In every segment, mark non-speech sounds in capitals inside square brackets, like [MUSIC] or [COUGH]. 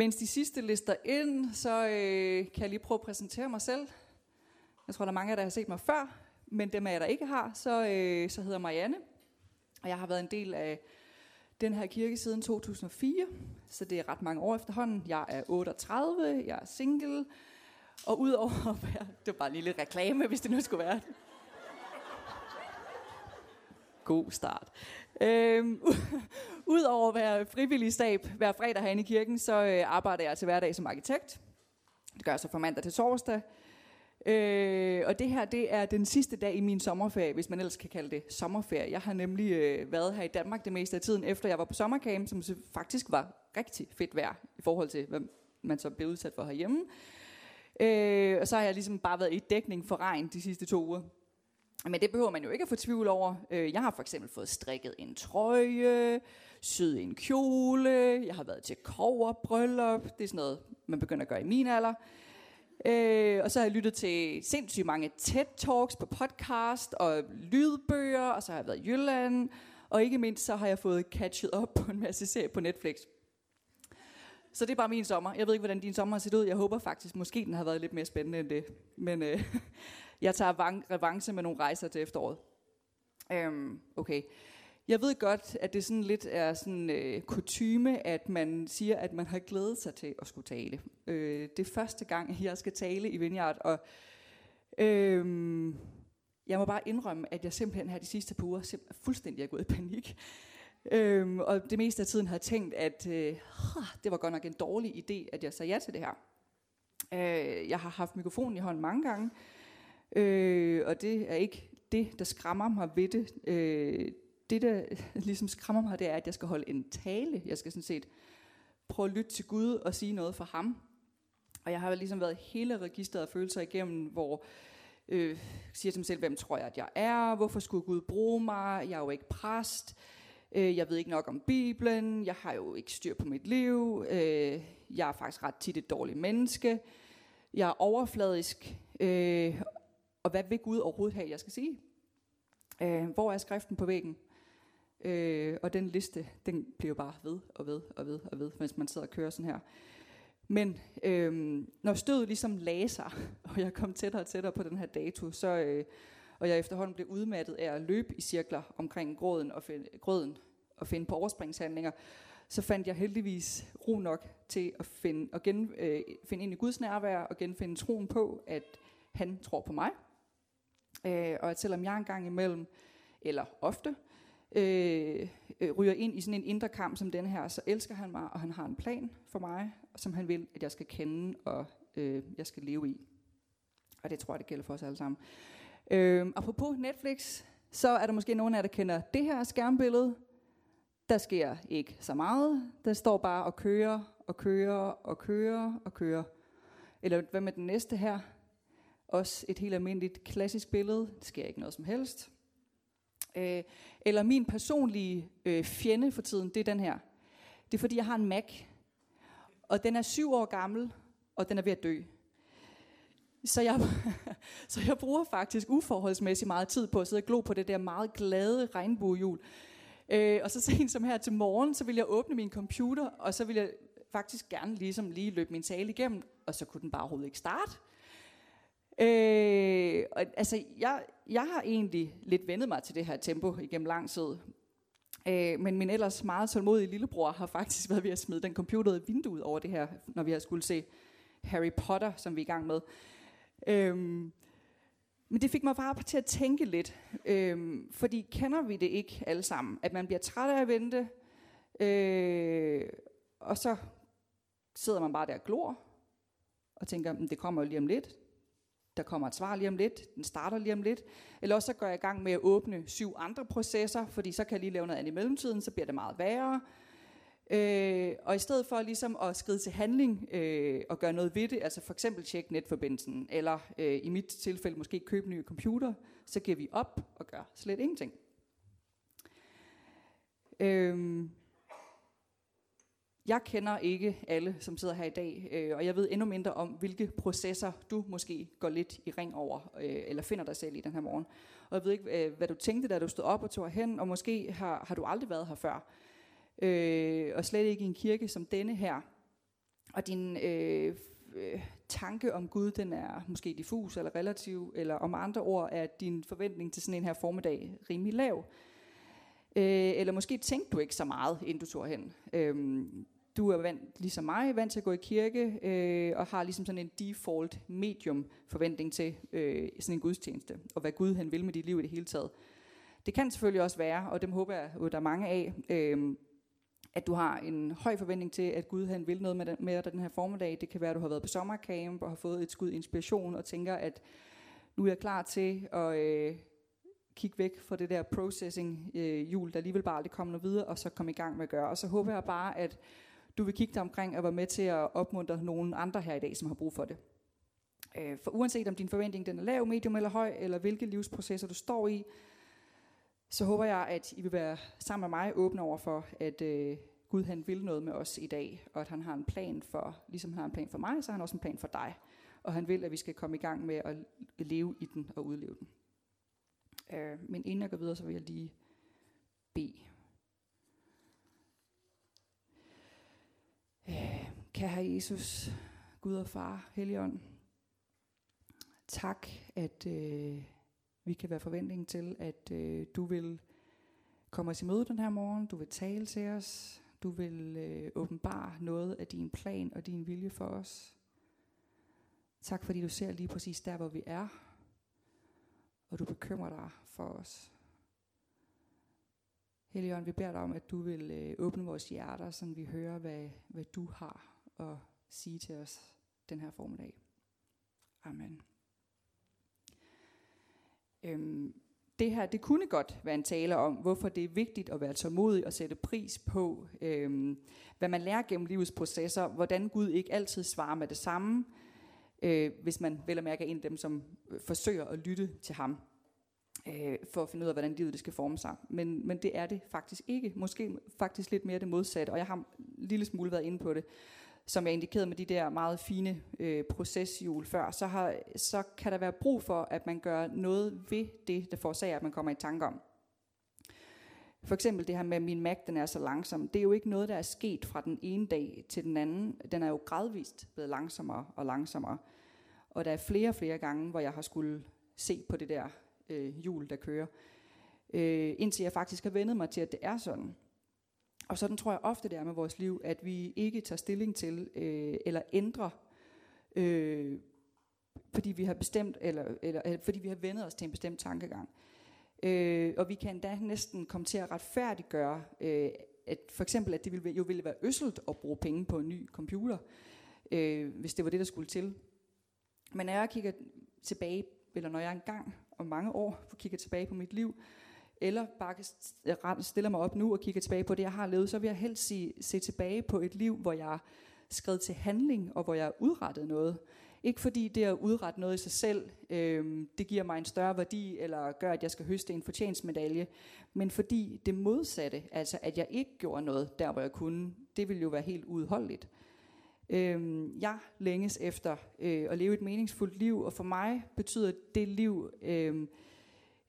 Mens de sidste lister ind, så øh, kan jeg lige prøve at præsentere mig selv. Jeg tror, der er mange af jer, der har set mig før, men dem af jer, der ikke har, så, øh, så hedder Marianne. Og jeg har været en del af den her kirke siden 2004, så det er ret mange år efterhånden. Jeg er 38, jeg er single, og udover at være, [LAUGHS] det var bare en lille reklame, hvis det nu skulle være God start. Øhm, [LAUGHS] Udover at være frivillig stab hver fredag herinde i kirken, så øh, arbejder jeg til hverdag som arkitekt. Det gør jeg så fra mandag til torsdag. Øh, og det her, det er den sidste dag i min sommerferie, hvis man ellers kan kalde det sommerferie. Jeg har nemlig øh, været her i Danmark det meste af tiden, efter jeg var på sommercamp, som faktisk var rigtig fedt vejr i forhold til, hvad man så blev udsat for herhjemme. Øh, og så har jeg ligesom bare været i dækning for regn de sidste to uger. Men det behøver man jo ikke at få tvivl over. Øh, jeg har for eksempel fået strikket en trøje, syet en kjole, jeg har været til bryllup. det er sådan noget, man begynder at gøre i min alder. Øh, og så har jeg lyttet til sindssygt mange TED-talks på podcast og lydbøger, og så har jeg været i Jylland, og ikke mindst så har jeg fået catchet op på en masse serier på Netflix. Så det er bare min sommer. Jeg ved ikke, hvordan din sommer har set ud. Jeg håber faktisk, måske den har været lidt mere spændende end det. Men øh, jeg tager revanche med nogle rejser til efteråret. Øhm, okay. Jeg ved godt, at det sådan lidt er sådan øh, kutyme, at man siger, at man har glædet sig til at skulle tale. Øh, det er første gang, jeg skal tale i Vineyard, og øh, jeg må bare indrømme, at jeg simpelthen her de sidste par uger fuldstændig er gået i panik. Øh, og det meste af tiden har jeg tænkt, at øh, det var godt nok en dårlig idé, at jeg sagde ja til det her. Øh, jeg har haft mikrofonen i hånden mange gange, øh, og det er ikke det, der skræmmer mig ved det. Øh, det, der [LAUGHS] ligesom skræmmer mig, det er, at jeg skal holde en tale. Jeg skal sådan set prøve at lytte til Gud og sige noget for ham. Og jeg har ligesom været hele registret af følelser igennem, hvor øh, siger til mig selv, hvem tror jeg, at jeg er? Hvorfor skulle Gud bruge mig? Jeg er jo ikke præst. Øh, jeg ved ikke nok om Bibelen. Jeg har jo ikke styr på mit liv. Øh, jeg er faktisk ret tit et dårligt menneske. Jeg er overfladisk. Øh, og hvad vil Gud overhovedet have, jeg skal sige? Øh, hvor er skriften på væggen? Øh, og den liste, den bliver bare ved og ved og ved og ved, mens man sidder og kører sådan her. Men øh, når stødet ligesom lagde sig, [LAUGHS] og jeg kom tættere og tættere på den her dato, så, øh, og jeg efterhånden blev udmattet af at løbe i cirkler omkring grøden og, find, grøden og finde på overspringshandlinger, så fandt jeg heldigvis ro nok til at finde, at gen, øh, finde ind i Guds nærvær og genfinde troen på, at han tror på mig. Øh, og at selvom jeg engang imellem, eller ofte, øh, øh, ryger ind i sådan en indre kamp som den her, så elsker han mig, og han har en plan for mig, som han vil, at jeg skal kende, og øh, jeg skal leve i. Og det tror jeg, det gælder for os alle sammen. Øh, apropos Netflix, så er der måske nogen af jer, der kender det her skærmbillede. Der sker ikke så meget. Der står bare og kører, og kører, og kører, og kører. Eller hvad med den næste her? Også et helt almindeligt klassisk billede. Det sker ikke noget som helst. Øh, eller min personlige øh, fjende for tiden, det er den her. Det er fordi, jeg har en Mac, og den er syv år gammel, og den er ved at dø. Så jeg, [LAUGHS] så jeg bruger faktisk uforholdsmæssigt meget tid på at sidde og glo på det der meget glade regnbuehjul. Øh, og så sent som her til morgen, så vil jeg åbne min computer, og så vil jeg faktisk gerne ligesom lige løbe min tale igennem, og så kunne den bare overhovedet ikke starte. Øh, og, altså, jeg, jeg har egentlig lidt vendet mig til det her tempo igennem lang tid. Øh, men min ellers meget tålmodige lillebror har faktisk været ved at smide den computer i vinduet over det her, når vi har skulle se Harry Potter, som vi er i gang med. Øh, men det fik mig bare til at tænke lidt. Øh, fordi kender vi det ikke alle sammen? At man bliver træt af at vente, øh, og så sidder man bare der og glor, og tænker, det kommer jo lige om lidt der kommer et svar lige om lidt, den starter lige om lidt. Eller også så går jeg i gang med at åbne syv andre processer, fordi så kan jeg lige lave noget andet i mellemtiden, så bliver det meget værre. Øh, og i stedet for ligesom at skride til handling øh, og gøre noget ved det, altså for eksempel tjekke netforbindelsen, eller øh, i mit tilfælde måske købe en ny computer, så giver vi op og gør slet ingenting. Øh, jeg kender ikke alle, som sidder her i dag, øh, og jeg ved endnu mindre om, hvilke processer du måske går lidt i ring over, øh, eller finder dig selv i den her morgen. Og jeg ved ikke, øh, hvad du tænkte, da du stod op og tog hen, og måske har, har du aldrig været her før. Øh, og slet ikke i en kirke som denne her. og din øh, øh, tanke om Gud, den er måske diffus eller relativ, eller om andre ord er din forventning til sådan en her formiddag rimelig lav. Øh, eller måske tænkte du ikke så meget, inden du tog hen. Øh, du er vant, ligesom mig, vant til at gå i kirke, øh, og har ligesom sådan en default medium forventning til øh, sådan en gudstjeneste, og hvad Gud han vil med dit liv i det hele taget. Det kan selvfølgelig også være, og dem håber jeg, at der er mange af, øh, at du har en høj forventning til, at Gud han vil noget med, den, med dig den her formiddag. Det kan være, at du har været på sommercamp og har fået et skud inspiration og tænker, at nu er jeg klar til at øh, kigge væk fra det der processing øh, jul, der alligevel bare aldrig kommer noget videre, og så komme i gang med at gøre. Og så håber jeg bare, at du vil kigge dig omkring og være med til at opmuntre nogle andre her i dag, som har brug for det. Øh, for uanset om din forventning den er lav, medium eller høj, eller hvilke livsprocesser du står i, så håber jeg, at I vil være sammen med mig åbne over for, at øh, Gud han vil noget med os i dag, og at han har en plan for, ligesom han har en plan for mig, så har han også en plan for dig. Og han vil, at vi skal komme i gang med at leve i den og udleve den. Øh, men inden jeg går videre, så vil jeg lige bede. Øh, kære Jesus, Gud og Far, Helligånd, tak, at øh, vi kan være forventningen til, at øh, du vil komme os i møde den her morgen, du vil tale til os, du vil øh, åbenbare noget af din plan og din vilje for os. Tak fordi du ser lige præcis der, hvor vi er, og du bekymrer dig for os. Helligånd, vi beder dig om, at du vil øh, åbne vores hjerter, så vi hører, hvad, hvad du har at sige til os den her formiddag. Amen. Øhm, det her, det kunne godt være en tale om, hvorfor det er vigtigt at være tålmodig og sætte pris på, øhm, hvad man lærer gennem livets processer, hvordan Gud ikke altid svarer med det samme, øh, hvis man vel og mærke er en af dem, som øh, forsøger at lytte til ham, øh, for at finde ud af, hvordan livet det skal forme sig. Men, men det er det faktisk ikke. Måske faktisk lidt mere det modsatte, og jeg har en lille smule været inde på det som jeg indikerede med de der meget fine øh, proceshjul før, så, har, så kan der være brug for, at man gør noget ved det, der forårsager, at man kommer i tanke om. For eksempel det her med, at min Mac den er så langsom. Det er jo ikke noget, der er sket fra den ene dag til den anden. Den er jo gradvist blevet langsommere og langsommere. Og der er flere og flere gange, hvor jeg har skulle se på det der øh, hjul, der kører. Øh, indtil jeg faktisk har vendet mig til, at det er sådan. Og sådan tror jeg ofte det er med vores liv, at vi ikke tager stilling til øh, eller ændrer, øh, fordi vi har bestemt eller, eller, eller fordi vi har vendet os til en bestemt tankegang. Øh, og vi kan da næsten komme til at retfærdiggøre, øh, at for eksempel at det ville, jo ville være øsselt at bruge penge på en ny computer, øh, hvis det var det, der skulle til. Men når jeg kigger tilbage, eller når jeg engang om mange år kigger tilbage på mit liv, eller bare stiller mig op nu og kigger tilbage på det, jeg har levet, så vil jeg helst se, se tilbage på et liv, hvor jeg skred til handling, og hvor jeg udrettede noget. Ikke fordi det at udrette noget i sig selv, øh, det giver mig en større værdi, eller gør, at jeg skal høste en fortjensmedalje, men fordi det modsatte, altså at jeg ikke gjorde noget der, hvor jeg kunne, det ville jo være helt udholdeligt. Øh, jeg længes efter øh, at leve et meningsfuldt liv, og for mig betyder det liv øh,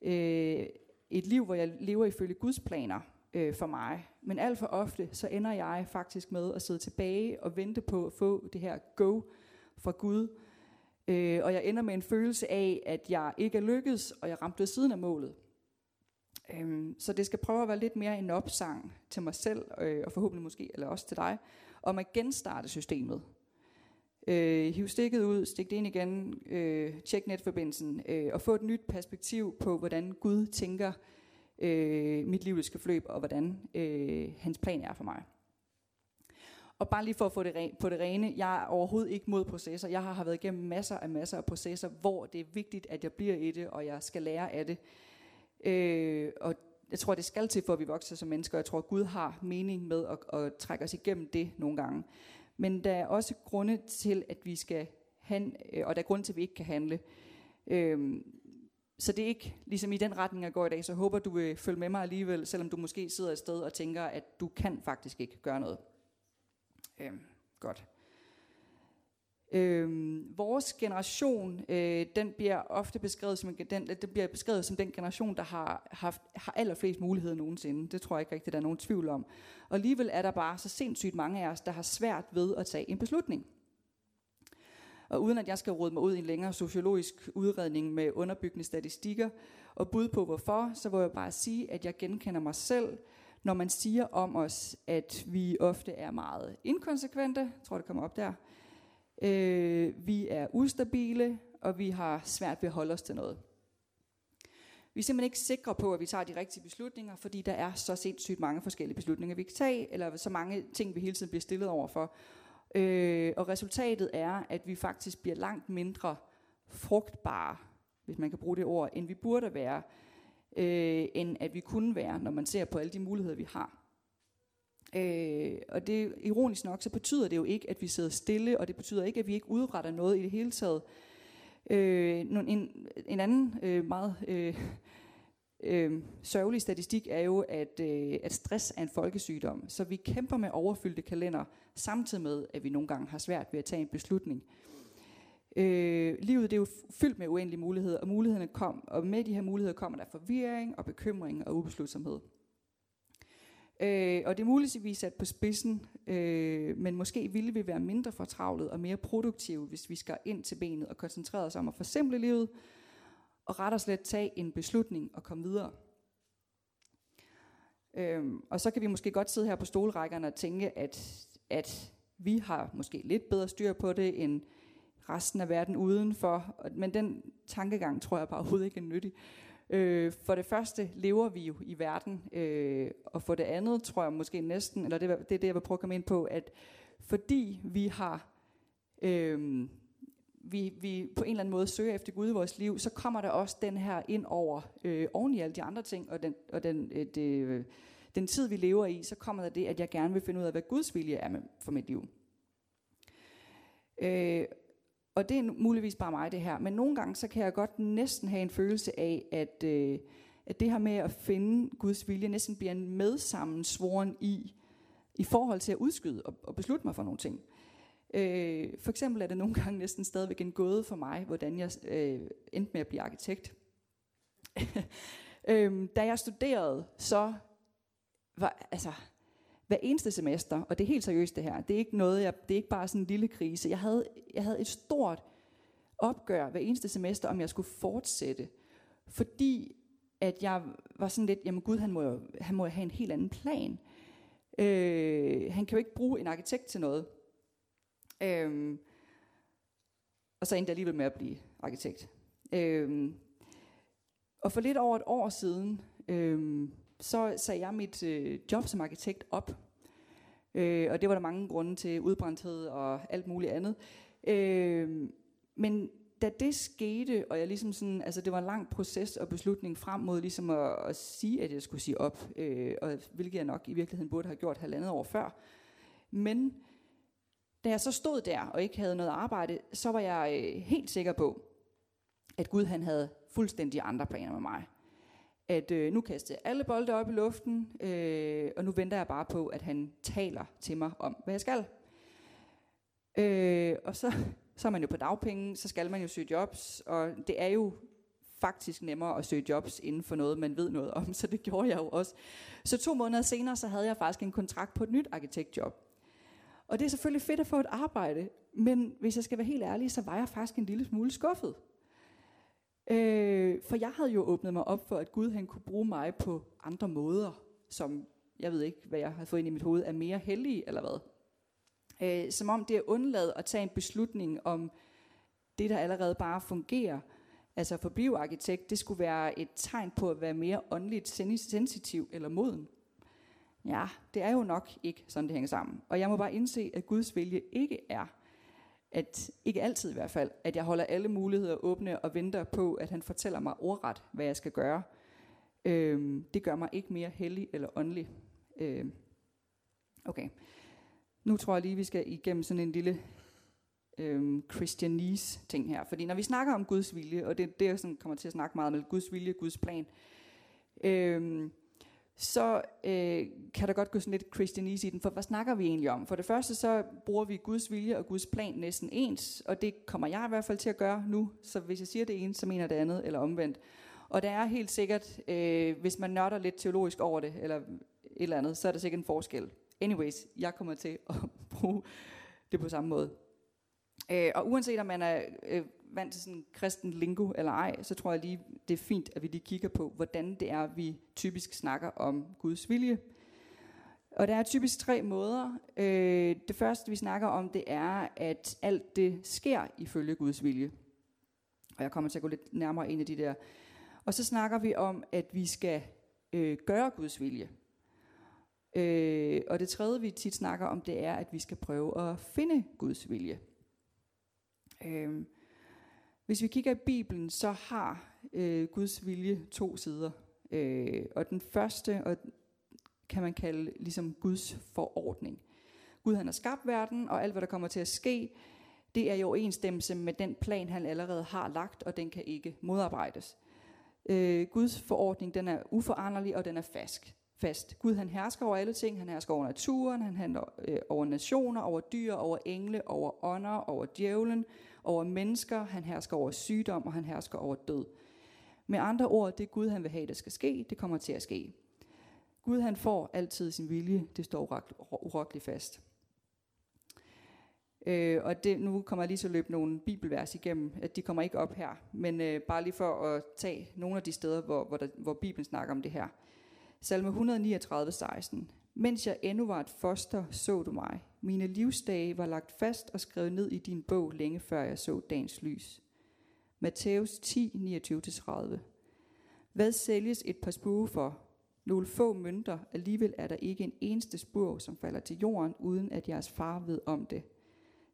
øh, et liv, hvor jeg lever ifølge Guds planer øh, for mig. Men alt for ofte, så ender jeg faktisk med at sidde tilbage og vente på at få det her go fra Gud. Øh, og jeg ender med en følelse af, at jeg ikke er lykkedes, og jeg ramte ved siden af målet. Øh, så det skal prøve at være lidt mere en opsang til mig selv, øh, og forhåbentlig måske, eller også til dig, om at genstarte systemet. Øh, hiv stikket ud, stik det ind igen, øh, tjek netforbindelsen, øh, og få et nyt perspektiv på, hvordan Gud tænker, øh, mit livets forløb, og hvordan øh, hans plan er for mig. Og bare lige for at få det på det rene, jeg er overhovedet ikke mod processer. Jeg har, har været igennem masser af masser af processer, hvor det er vigtigt, at jeg bliver i det, og jeg skal lære af det. Øh, og jeg tror, det skal til, for at vi vokser som mennesker. Jeg tror, Gud har mening med at, at trække os igennem det nogle gange. Men der er også grunde til, at vi skal handle, øh, og der er grund til, at vi ikke kan handle. Øhm, så det er ikke ligesom i den retning, jeg går i dag. Så håber, du vil følge med mig alligevel, selvom du måske sidder et sted og tænker, at du kan faktisk ikke gøre noget. Øh, godt. Øh, vores generation, øh, den bliver ofte beskrevet som, den, den bliver beskrevet som den generation, der har haft har allerflest muligheder nogensinde. Det tror jeg ikke rigtigt, der er nogen tvivl om. Og alligevel er der bare så sindssygt mange af os, der har svært ved at tage en beslutning. Og uden at jeg skal råde mig ud i en længere sociologisk udredning med underbyggende statistikker og bud på hvorfor, så vil jeg bare sige, at jeg genkender mig selv, når man siger om os, at vi ofte er meget inkonsekvente, jeg tror det kommer op der, øh, vi er ustabile, og vi har svært ved at holde os til noget. Vi er simpelthen ikke sikre på, at vi tager de rigtige beslutninger, fordi der er så sindssygt mange forskellige beslutninger, vi kan tage, eller så mange ting, vi hele tiden bliver stillet over for. Øh, og resultatet er, at vi faktisk bliver langt mindre frugtbare, hvis man kan bruge det ord, end vi burde være, øh, end at vi kunne være, når man ser på alle de muligheder, vi har. Øh, og det ironisk nok, så betyder det jo ikke, at vi sidder stille, og det betyder ikke, at vi ikke udretter noget i det hele taget. Øh, en, en anden øh, meget øh, øh, sørgelig statistik er jo, at, øh, at stress er en folkesygdom. Så vi kæmper med overfyldte kalender, samtidig med, at vi nogle gange har svært ved at tage en beslutning. Øh, Øh, livet det er jo fyldt med uendelige muligheder, og mulighederne kom, og med de her muligheder kommer der forvirring og bekymring og ubeslutsomhed. Øh, og det er muligvis sat på spidsen, øh, men måske ville vi være mindre fortravlet og mere produktive, hvis vi skal ind til benet og koncentrere os om at forsimple livet, og ret og slet tage en beslutning og komme videre. Øhm, og så kan vi måske godt sidde her på stolrækkerne og tænke, at, at vi har måske lidt bedre styr på det end resten af verden udenfor. Men den tankegang tror jeg bare overhovedet ikke er nyttig. Øh, for det første lever vi jo i verden, øh, og for det andet tror jeg måske næsten, eller det, det er det, jeg vil prøve at komme ind på, at fordi vi har, øh, vi, vi på en eller anden måde søger efter Gud i vores liv, så kommer der også den her ind over, øh, oven i alle de andre ting, og den, og den, øh, det, øh, den tid, vi lever i, så kommer der det, at jeg gerne vil finde ud af, hvad Guds vilje er med, for mit liv. Øh, og det er muligvis bare mig det her, men nogle gange så kan jeg godt næsten have en følelse af, at, øh, at det her med at finde Guds vilje næsten bliver en medsammensvoren i, i forhold til at udskyde og, og beslutte mig for nogle ting. Øh, for eksempel er det nogle gange næsten stadigvæk en gåde for mig, hvordan jeg øh, endte med at blive arkitekt. [LAUGHS] øh, da jeg studerede, så var, altså, hver eneste semester, og det er helt seriøst det her, det er ikke noget, jeg, det er ikke bare sådan en lille krise. Jeg havde, jeg havde et stort opgør hver eneste semester, om jeg skulle fortsætte. Fordi at jeg var sådan lidt, jamen Gud, han må jo han må have en helt anden plan. Øh, han kan jo ikke bruge en arkitekt til noget. Øh, og så endte jeg alligevel med at blive arkitekt. Øh, og for lidt over et år siden, øh, så sagde jeg mit øh, job som arkitekt op. Øh, og det var der mange grunde til, udbrændthed og alt muligt andet. Øh, men da det skete, og jeg ligesom sådan, altså det var en lang proces og beslutning frem mod ligesom at, at sige, at jeg skulle sige op, øh, og hvilket jeg nok i virkeligheden burde have gjort halvandet år før. Men da jeg så stod der og ikke havde noget arbejde, så var jeg øh, helt sikker på, at Gud han havde fuldstændig andre planer med mig at øh, nu kaster jeg alle bolde op i luften, øh, og nu venter jeg bare på, at han taler til mig om, hvad jeg skal. Øh, og så, så er man jo på dagpenge, så skal man jo søge jobs, og det er jo faktisk nemmere at søge jobs inden for noget, man ved noget om, [LAUGHS] så det gjorde jeg jo også. Så to måneder senere, så havde jeg faktisk en kontrakt på et nyt arkitektjob. Og det er selvfølgelig fedt at få et arbejde, men hvis jeg skal være helt ærlig, så var jeg faktisk en lille smule skuffet. Øh, for jeg havde jo åbnet mig op for, at Gud han kunne bruge mig på andre måder, som jeg ved ikke, hvad jeg har fået ind i mit hoved, er mere hellige eller hvad. Øh, som om det er undladet at tage en beslutning om det, der allerede bare fungerer. Altså for blive arkitekt, det skulle være et tegn på at være mere åndeligt sensitiv eller moden. Ja, det er jo nok ikke sådan, det hænger sammen. Og jeg må bare indse, at Guds vilje ikke er at ikke altid i hvert fald, at jeg holder alle muligheder åbne og venter på, at han fortæller mig ordret, hvad jeg skal gøre. Øhm, det gør mig ikke mere hellig eller åndelig. Øhm, okay. Nu tror jeg lige, vi skal igennem sådan en lille øhm, Christianese ting her. Fordi når vi snakker om Guds vilje, og det er det, jeg sådan kommer til at snakke meget om, Guds vilje, Guds plan, øhm, så øh, kan der godt gå sådan lidt Christianese i den, for hvad snakker vi egentlig om? For det første så bruger vi Guds vilje og Guds plan næsten ens, og det kommer jeg i hvert fald til at gøre nu, så hvis jeg siger det ene, så mener det andet, eller omvendt. Og der er helt sikkert, øh, hvis man nørder lidt teologisk over det, eller et eller andet, så er der sikkert en forskel. Anyways, jeg kommer til at [LAUGHS] bruge det på samme måde. Øh, og uanset om man er øh, vant til sådan kristen lingo eller ej, så tror jeg lige, det er fint, at vi lige kigger på, hvordan det er, vi typisk snakker om Guds vilje. Og der er typisk tre måder. Øh, det første, vi snakker om, det er, at alt det sker ifølge Guds vilje. Og jeg kommer til at gå lidt nærmere ind i de der. Og så snakker vi om, at vi skal øh, gøre Guds vilje. Øh, og det tredje, vi tit snakker om, det er, at vi skal prøve at finde Guds vilje. Øh, hvis vi kigger i Bibelen, så har øh, Guds vilje to sider. Øh, og den første og kan man kalde ligesom Guds forordning. Gud han har skabt verden, og alt hvad der kommer til at ske, det er i overensstemmelse med den plan, han allerede har lagt, og den kan ikke modarbejdes. Øh, Guds forordning, den er uforanderlig, og den er fast. fast. Gud han hersker over alle ting, han hersker over naturen, han handler øh, over nationer, over dyr, over engle, over ånder, over djævlen, over mennesker, han hersker over sygdom, og han hersker over død. Med andre ord, det Gud han vil have, der skal ske, det kommer til at ske. Gud han får altid sin vilje, det står urokkeligt fast. Øh, og det, nu kommer jeg lige til at løbe nogle bibelvers igennem, at de kommer ikke op her, men øh, bare lige for at tage nogle af de steder, hvor, hvor, der, hvor Bibelen snakker om det her. Salme 139, 16. Mens jeg endnu var et foster, så du mig. Mine livsdage var lagt fast og skrevet ned i din bog længe før jeg så dagens lys. Matthæus 10, 29-30. Hvad sælges et par spure for? Nogle få mønter, alligevel er der ikke en eneste spur, som falder til jorden, uden at jeres far ved om det.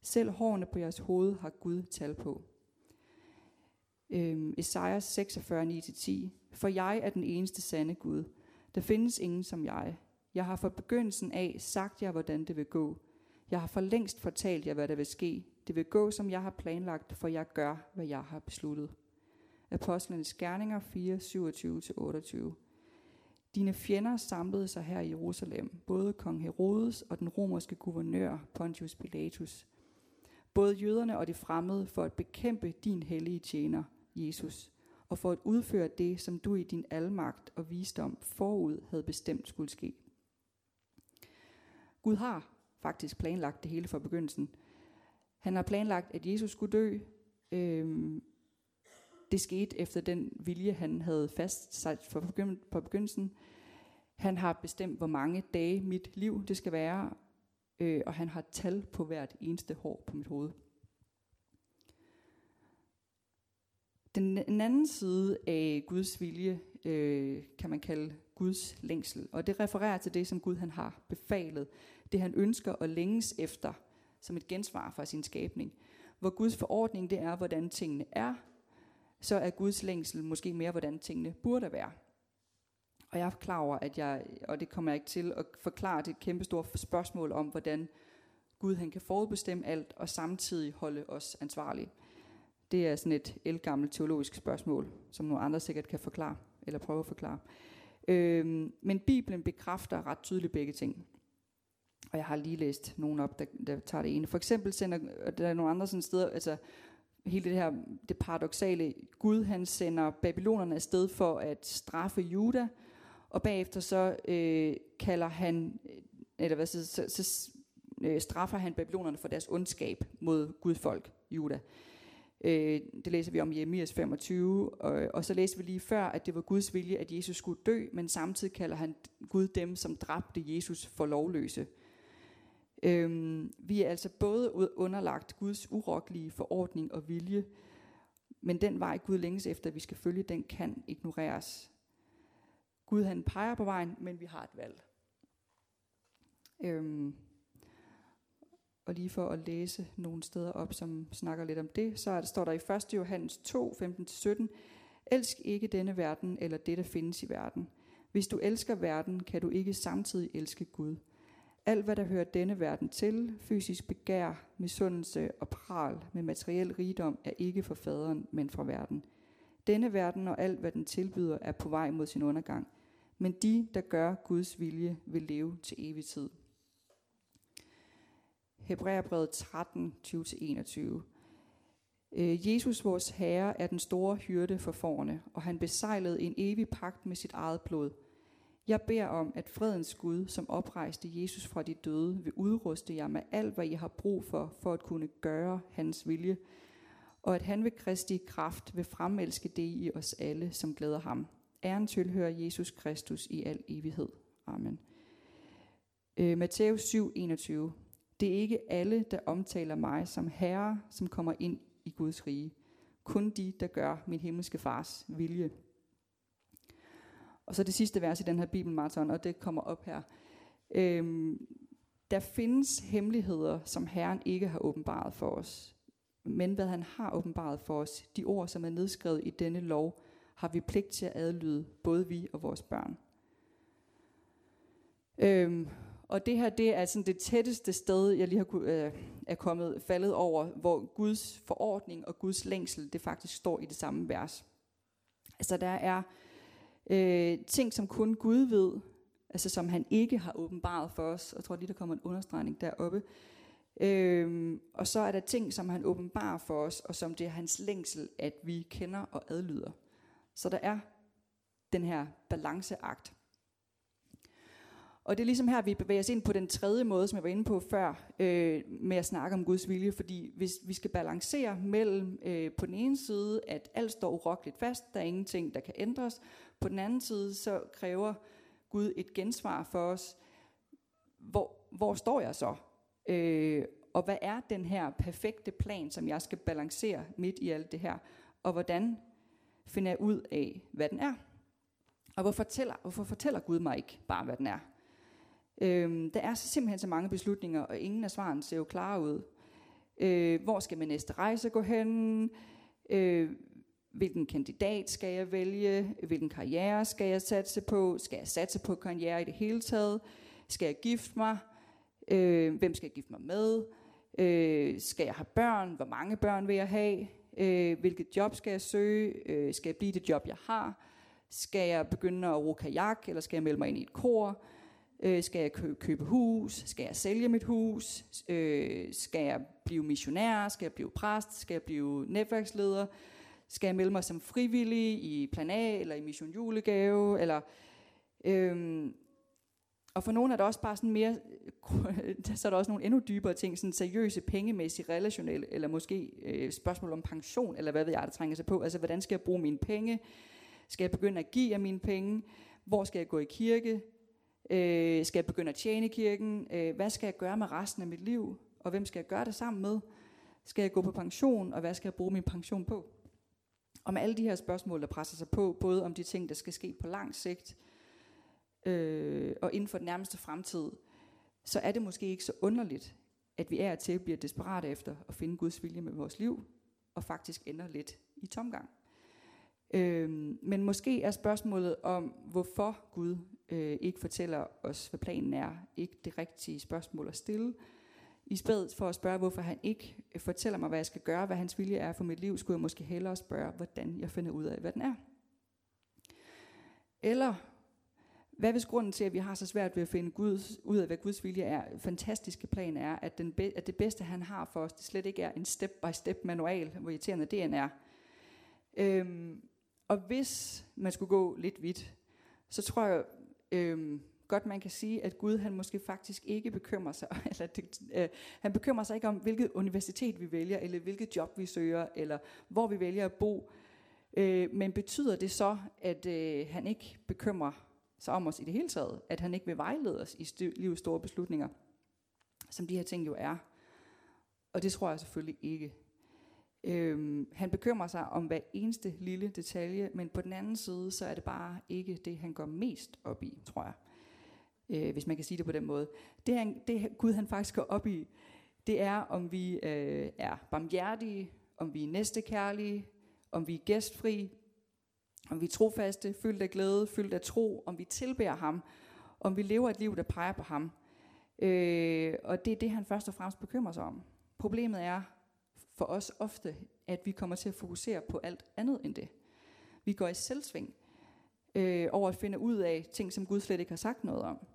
Selv hårene på jeres hoved har Gud tal på. Øhm, Esajas 46, 9-10. For jeg er den eneste sande Gud. Der findes ingen som jeg. Jeg har fra begyndelsen af sagt jer, hvordan det vil gå. Jeg har for længst fortalt jer, hvad der vil ske. Det vil gå, som jeg har planlagt, for jeg gør, hvad jeg har besluttet. Apostlenes Gerninger 4, 27-28. Dine fjender samlede sig her i Jerusalem, både kong Herodes og den romerske guvernør Pontius Pilatus. Både jøderne og de fremmede for at bekæmpe din hellige tjener, Jesus, og for at udføre det, som du i din almagt og visdom forud havde bestemt skulle ske. Gud har faktisk planlagt det hele fra begyndelsen. Han har planlagt, at Jesus skulle dø. Øhm, det skete efter den vilje, han havde fastsat fra begynd- på begyndelsen. Han har bestemt, hvor mange dage mit liv det skal være, øh, og han har tal på hvert eneste hår på mit hoved. Den, den anden side af Guds vilje øh, kan man kalde Guds længsel, og det refererer til det, som Gud han har befalet det han ønsker og længes efter, som et gensvar fra sin skabning. Hvor Guds forordning det er, hvordan tingene er, så er Guds længsel måske mere, hvordan tingene burde være. Og jeg er klar over, at jeg, og det kommer jeg ikke til at forklare, det kæmpe store spørgsmål om, hvordan Gud han kan forudbestemme alt, og samtidig holde os ansvarlige. Det er sådan et elgammelt teologisk spørgsmål, som nogle andre sikkert kan forklare, eller prøve at forklare. Øhm, men Bibelen bekræfter ret tydeligt begge ting. Og jeg har lige læst nogen op, der, der tager det ene. For eksempel sender der er nogle andre sådan steder, altså hele det her det paradoxale, Gud han sender babylonerne afsted for at straffe Juda, og bagefter så øh, kalder han, øh, eller hvad så, så, så øh, straffer han babylonerne for deres ondskab mod Gudfolk, Juda. Øh, det læser vi om i Jeremias 25, og, og så læser vi lige før, at det var Guds vilje, at Jesus skulle dø, men samtidig kalder han Gud dem, som dræbte Jesus for lovløse. Øhm, vi er altså både underlagt Guds urokkelige forordning og vilje, men den vej Gud længes efter, at vi skal følge, den kan ignoreres. Gud han peger på vejen, men vi har et valg. Øhm, og lige for at læse nogle steder op, som snakker lidt om det, så er det, står der i 1. Johannes 2, 15-17, Elsk ikke denne verden eller det, der findes i verden. Hvis du elsker verden, kan du ikke samtidig elske Gud. Alt, hvad der hører denne verden til, fysisk begær, misundelse og pral med materiel rigdom, er ikke for faderen, men fra verden. Denne verden og alt, hvad den tilbyder, er på vej mod sin undergang. men de, der gør Guds vilje, vil leve til evig tid. Hebræerbrevet 13, 20-21. Øh, Jesus, vores Herre, er den store hyrde for forne, og han besejlede en evig pagt med sit eget blod. Jeg beder om, at fredens Gud, som oprejste Jesus fra de døde, vil udruste jer med alt, hvad I har brug for, for at kunne gøre hans vilje, og at han ved Kristi kraft vil fremelske det i os alle, som glæder ham. Æren tilhører Jesus Kristus i al evighed. Amen. Øh, Matthæus 7, 21. Det er ikke alle, der omtaler mig som herre, som kommer ind i Guds rige. Kun de, der gør min himmelske fars vilje. Og så det sidste vers i den her bibelmarathon, og det kommer op her. Øhm, der findes hemmeligheder, som Herren ikke har åbenbaret for os. Men hvad han har åbenbaret for os, de ord, som er nedskrevet i denne lov, har vi pligt til at adlyde, både vi og vores børn. Øhm, og det her, det er sådan det tætteste sted, jeg lige har øh, er kommet faldet over, hvor Guds forordning og Guds længsel, det faktisk står i det samme vers. Altså der er øh, ting, som kun Gud ved, altså som han ikke har åbenbaret for os. Jeg tror lige, der kommer en understregning deroppe. Øhm, og så er der ting, som han åbenbarer for os, og som det er hans længsel, at vi kender og adlyder. Så der er den her balanceakt. Og det er ligesom her, vi bevæger os ind på den tredje måde, som jeg var inde på før, øh, med at snakke om Guds vilje. Fordi hvis vi skal balancere mellem øh, på den ene side, at alt står urokkeligt fast, der er ingenting, der kan ændres. På den anden side, så kræver Gud et gensvar for os. Hvor, hvor står jeg så? Øh, og hvad er den her perfekte plan, som jeg skal balancere midt i alt det her? Og hvordan finder jeg ud af, hvad den er? Og hvorfor fortæller, hvorfor fortæller Gud mig ikke bare, hvad den er? Øhm, der er så simpelthen så mange beslutninger, og ingen af svaren ser jo klare ud. Øh, hvor skal min næste rejse gå hen? Øh, hvilken kandidat skal jeg vælge? Hvilken karriere skal jeg satse på? Skal jeg satse på karriere i det hele taget? Skal jeg gifte mig? Øh, hvem skal jeg gifte mig med? Øh, skal jeg have børn? Hvor mange børn vil jeg have? Øh, hvilket job skal jeg søge? Øh, skal jeg blive det job, jeg har? Skal jeg begynde at ro kajak, eller skal jeg melde mig ind i et kor? Øh, skal jeg kø- købe hus? Skal jeg sælge mit hus? Øh, skal jeg blive missionær? Skal jeg blive præst? Skal jeg blive netværksleder? Skal jeg melde mig som frivillig i Plan A, eller i Mission Julegave? Eller, øhm, og for nogle er der også bare sådan mere, [LAUGHS] så er der også nogle endnu dybere ting, sådan seriøse, pengemæssige, relationelle, eller måske øh, spørgsmål om pension, eller hvad ved jeg, der trænger sig på. Altså, hvordan skal jeg bruge mine penge? Skal jeg begynde at give af mine penge? Hvor skal jeg gå i kirke? Øh, skal jeg begynde at tjene i kirken? Øh, hvad skal jeg gøre med resten af mit liv? Og hvem skal jeg gøre det sammen med? Skal jeg gå på pension? Og hvad skal jeg bruge min pension på? Om alle de her spørgsmål, der presser sig på, både om de ting, der skal ske på lang sigt, øh, og inden for den nærmeste fremtid, så er det måske ikke så underligt, at vi er til bliver desperate efter at finde Guds vilje med vores liv, og faktisk ender lidt i tomgang. Øh, men måske er spørgsmålet om, hvorfor Gud øh, ikke fortæller os, hvad planen er, ikke det rigtige spørgsmål at stille. I stedet for at spørge, hvorfor han ikke øh, fortæller mig, hvad jeg skal gøre, hvad hans vilje er for mit liv, skulle jeg måske hellere spørge, hvordan jeg finder ud af, hvad den er. Eller, hvad hvis grunden til, at vi har så svært ved at finde Gud, ud af, hvad Guds vilje er, fantastiske plan er, at, den be, at det bedste, han har for os, det slet ikke er en step-by-step manual, hvor irriterende det end er. Øhm, og hvis man skulle gå lidt vidt, så tror jeg øhm, godt man kan sige, at Gud han måske faktisk ikke bekymrer sig, [LAUGHS] eller det, øh, han bekymrer sig ikke om, hvilket universitet vi vælger, eller hvilket job vi søger, eller hvor vi vælger at bo. Øh, men betyder det så, at øh, han ikke bekymrer sig om os i det hele taget? At han ikke vil vejlede os i st- livets store beslutninger, som de her ting jo er? Og det tror jeg selvfølgelig ikke. Øhm, han bekymrer sig om hver eneste lille detalje, men på den anden side, så er det bare ikke det, han går mest op i, tror jeg. Øh, hvis man kan sige det på den måde. Det, han, det Gud han faktisk går op i, det er, om vi øh, er barmhjertige, om vi er næstekærlige, om vi er gæstfri, om vi er trofaste, fyldt af glæde, fyldt af tro, om vi tilbærer ham, om vi lever et liv, der peger på ham. Øh, og det er det, han først og fremmest bekymrer sig om. Problemet er, for os ofte, at vi kommer til at fokusere på alt andet end det. Vi går i selvsving. øh, over at finde ud af ting, som Gud slet ikke har sagt noget om,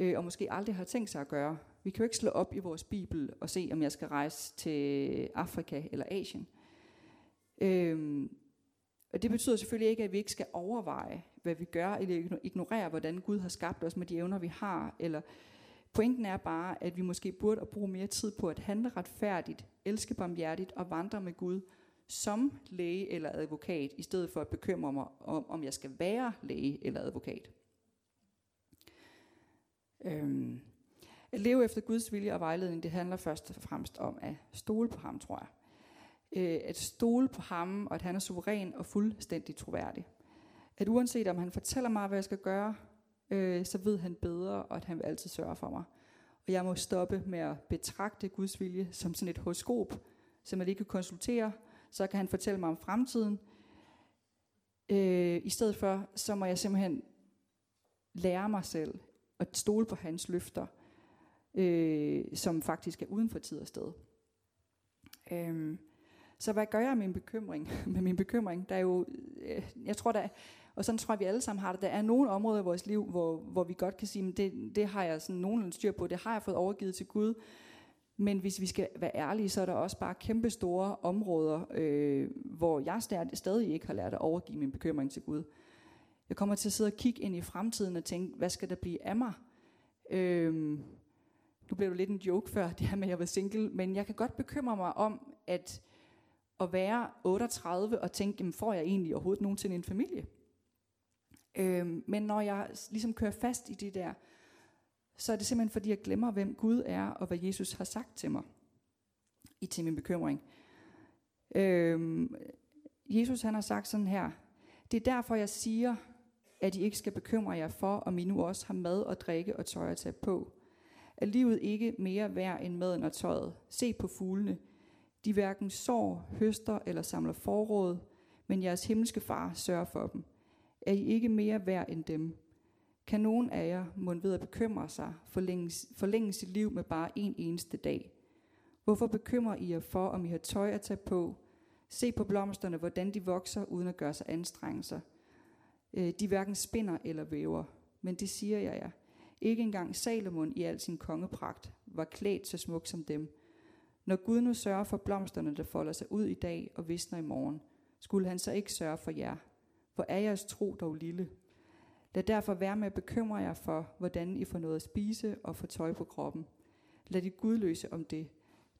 øh, og måske aldrig har tænkt sig at gøre. Vi kan jo ikke slå op i vores bibel og se, om jeg skal rejse til Afrika eller Asien. Øhm, og det betyder selvfølgelig ikke, at vi ikke skal overveje, hvad vi gør, eller ignorere, hvordan Gud har skabt os med de evner, vi har. Eller pointen er bare, at vi måske burde bruge mere tid på at handle retfærdigt, elske barmhjertigt og vandre med Gud som læge eller advokat, i stedet for at bekymre mig om, om jeg skal være læge eller advokat. Øhm. At leve efter Guds vilje og vejledning, det handler først og fremmest om at stole på ham, tror jeg øh, at stole på ham, og at han er suveræn og fuldstændig troværdig. At uanset om han fortæller mig, hvad jeg skal gøre, øh, så ved han bedre, og at han vil altid sørge for mig. Og jeg må stoppe med at betragte Guds vilje som sådan et horoskop, som jeg lige kan konsultere, så kan han fortælle mig om fremtiden. Øh, I stedet for, så må jeg simpelthen lære mig selv at stole på hans løfter, øh, som faktisk er uden for tid og sted. Øhm, så hvad gør jeg med min bekymring? [LAUGHS] med min bekymring, der er jo, øh, jeg tror der, og sådan tror jeg vi alle sammen har det, der er nogle områder i vores liv, hvor, hvor vi godt kan sige, men det, det har jeg sådan nogenlunde styr på, det har jeg fået overgivet til Gud. Men hvis vi skal være ærlige, så er der også bare kæmpe store områder, øh, hvor jeg stadig ikke har lært at overgive min bekymring til Gud. Jeg kommer til at sidde og kigge ind i fremtiden og tænke, hvad skal der blive af mig? Øhm, nu blev det lidt en joke før, det her med, at jeg var single, men jeg kan godt bekymre mig om, at at være 38 og tænke, jamen, får jeg egentlig overhovedet nogensinde en familie? Øhm, men når jeg ligesom kører fast i det der, så er det simpelthen fordi, jeg glemmer, hvem Gud er, og hvad Jesus har sagt til mig, i til min bekymring. Øhm, Jesus han har sagt sådan her, det er derfor, jeg siger, at I ikke skal bekymre jer for, om I nu også har mad og drikke og tøj at tage på. Er livet ikke mere værd end maden og tøjet? Se på fuglene. De hverken sår, høster eller samler forråd, men jeres himmelske far sørger for dem. Er I ikke mere værd end dem? Kan nogen af jer, må ved at bekymre sig, forlænge, forlænge sit liv med bare en eneste dag? Hvorfor bekymrer I jer for, om I har tøj at tage på? Se på blomsterne, hvordan de vokser, uden at gøre sig anstrengelser. Øh, de hverken spinder eller væver. Men det siger jeg jer. Ikke engang Salomon i al sin kongepragt var klædt så smuk som dem. Når Gud nu sørger for blomsterne, der folder sig ud i dag og visner i morgen, skulle han så ikke sørge for jer? Hvor er jeres tro dog lille? Lad derfor være med at bekymre jer for, hvordan I får noget at spise og få tøj på kroppen. Lad de gudløse om det.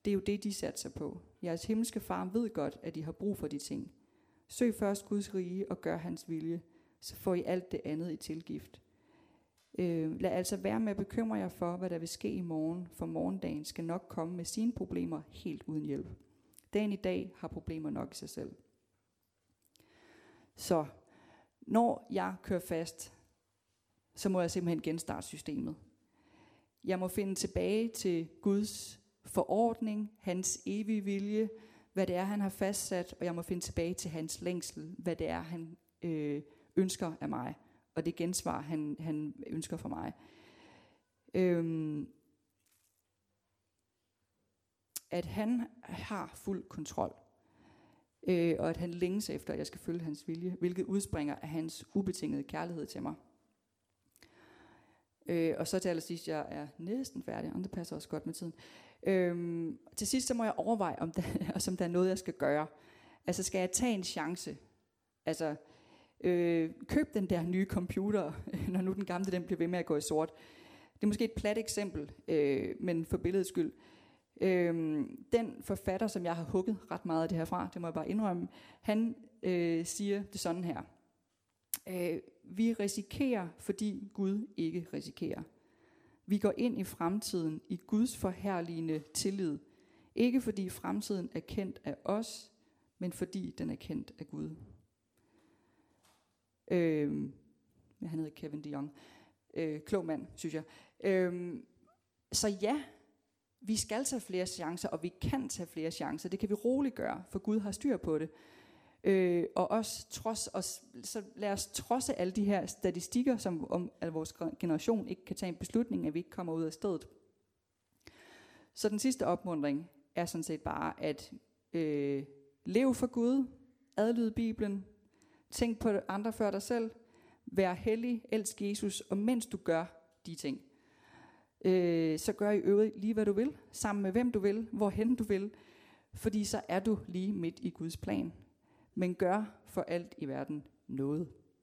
Det er jo det, de satser på. Jeres himmelske far ved godt, at I har brug for de ting. Søg først Guds rige og gør hans vilje, så får I alt det andet i tilgift. Øh, lad altså være med at bekymre jer for, hvad der vil ske i morgen, for morgendagen skal nok komme med sine problemer helt uden hjælp. Dagen i dag har problemer nok i sig selv. Så når jeg kører fast, så må jeg simpelthen genstarte systemet. Jeg må finde tilbage til Guds forordning, hans evige vilje, hvad det er, han har fastsat, og jeg må finde tilbage til hans længsel, hvad det er, han øh, ønsker af mig og det gensvar, han, han ønsker for mig. Øhm, at han har fuld kontrol, øh, og at han længes efter, at jeg skal følge hans vilje, hvilket udspringer af hans ubetingede kærlighed til mig. Øh, og så til allersidst, jeg er næsten færdig, og det passer også godt med tiden. Øhm, til sidst så må jeg overveje, om der, [LAUGHS] altså, om der er noget, jeg skal gøre. Altså skal jeg tage en chance? Altså, Øh, køb den der nye computer, [LAUGHS] når nu den gamle den bliver ved med at gå i sort. Det er måske et plat eksempel, øh, men for billedets skyld. Øh, den forfatter, som jeg har hugget ret meget af det her fra, det må jeg bare indrømme, han øh, siger det sådan her. Øh, vi risikerer, fordi Gud ikke risikerer. Vi går ind i fremtiden i Guds forherligende tillid. Ikke fordi fremtiden er kendt af os, men fordi den er kendt af Gud. Øh, han hedder Kevin de Jong. Øh, klog mand, synes jeg. Øh, så ja, vi skal tage flere chancer, og vi kan tage flere chancer. Det kan vi roligt gøre, for Gud har styr på det. Øh, og også trods os, så lad os trodse alle de her statistikker, som om at vores generation ikke kan tage en beslutning, at vi ikke kommer ud af stedet. Så den sidste opmundring er sådan set bare at øh, leve for Gud, adlyde Bibelen, Tænk på andre før dig selv. Vær hellig, elsk Jesus, og mens du gør de ting, øh, så gør i øvrigt lige hvad du vil, sammen med hvem du vil, hvorhen du vil, fordi så er du lige midt i Guds plan. Men gør for alt i verden noget.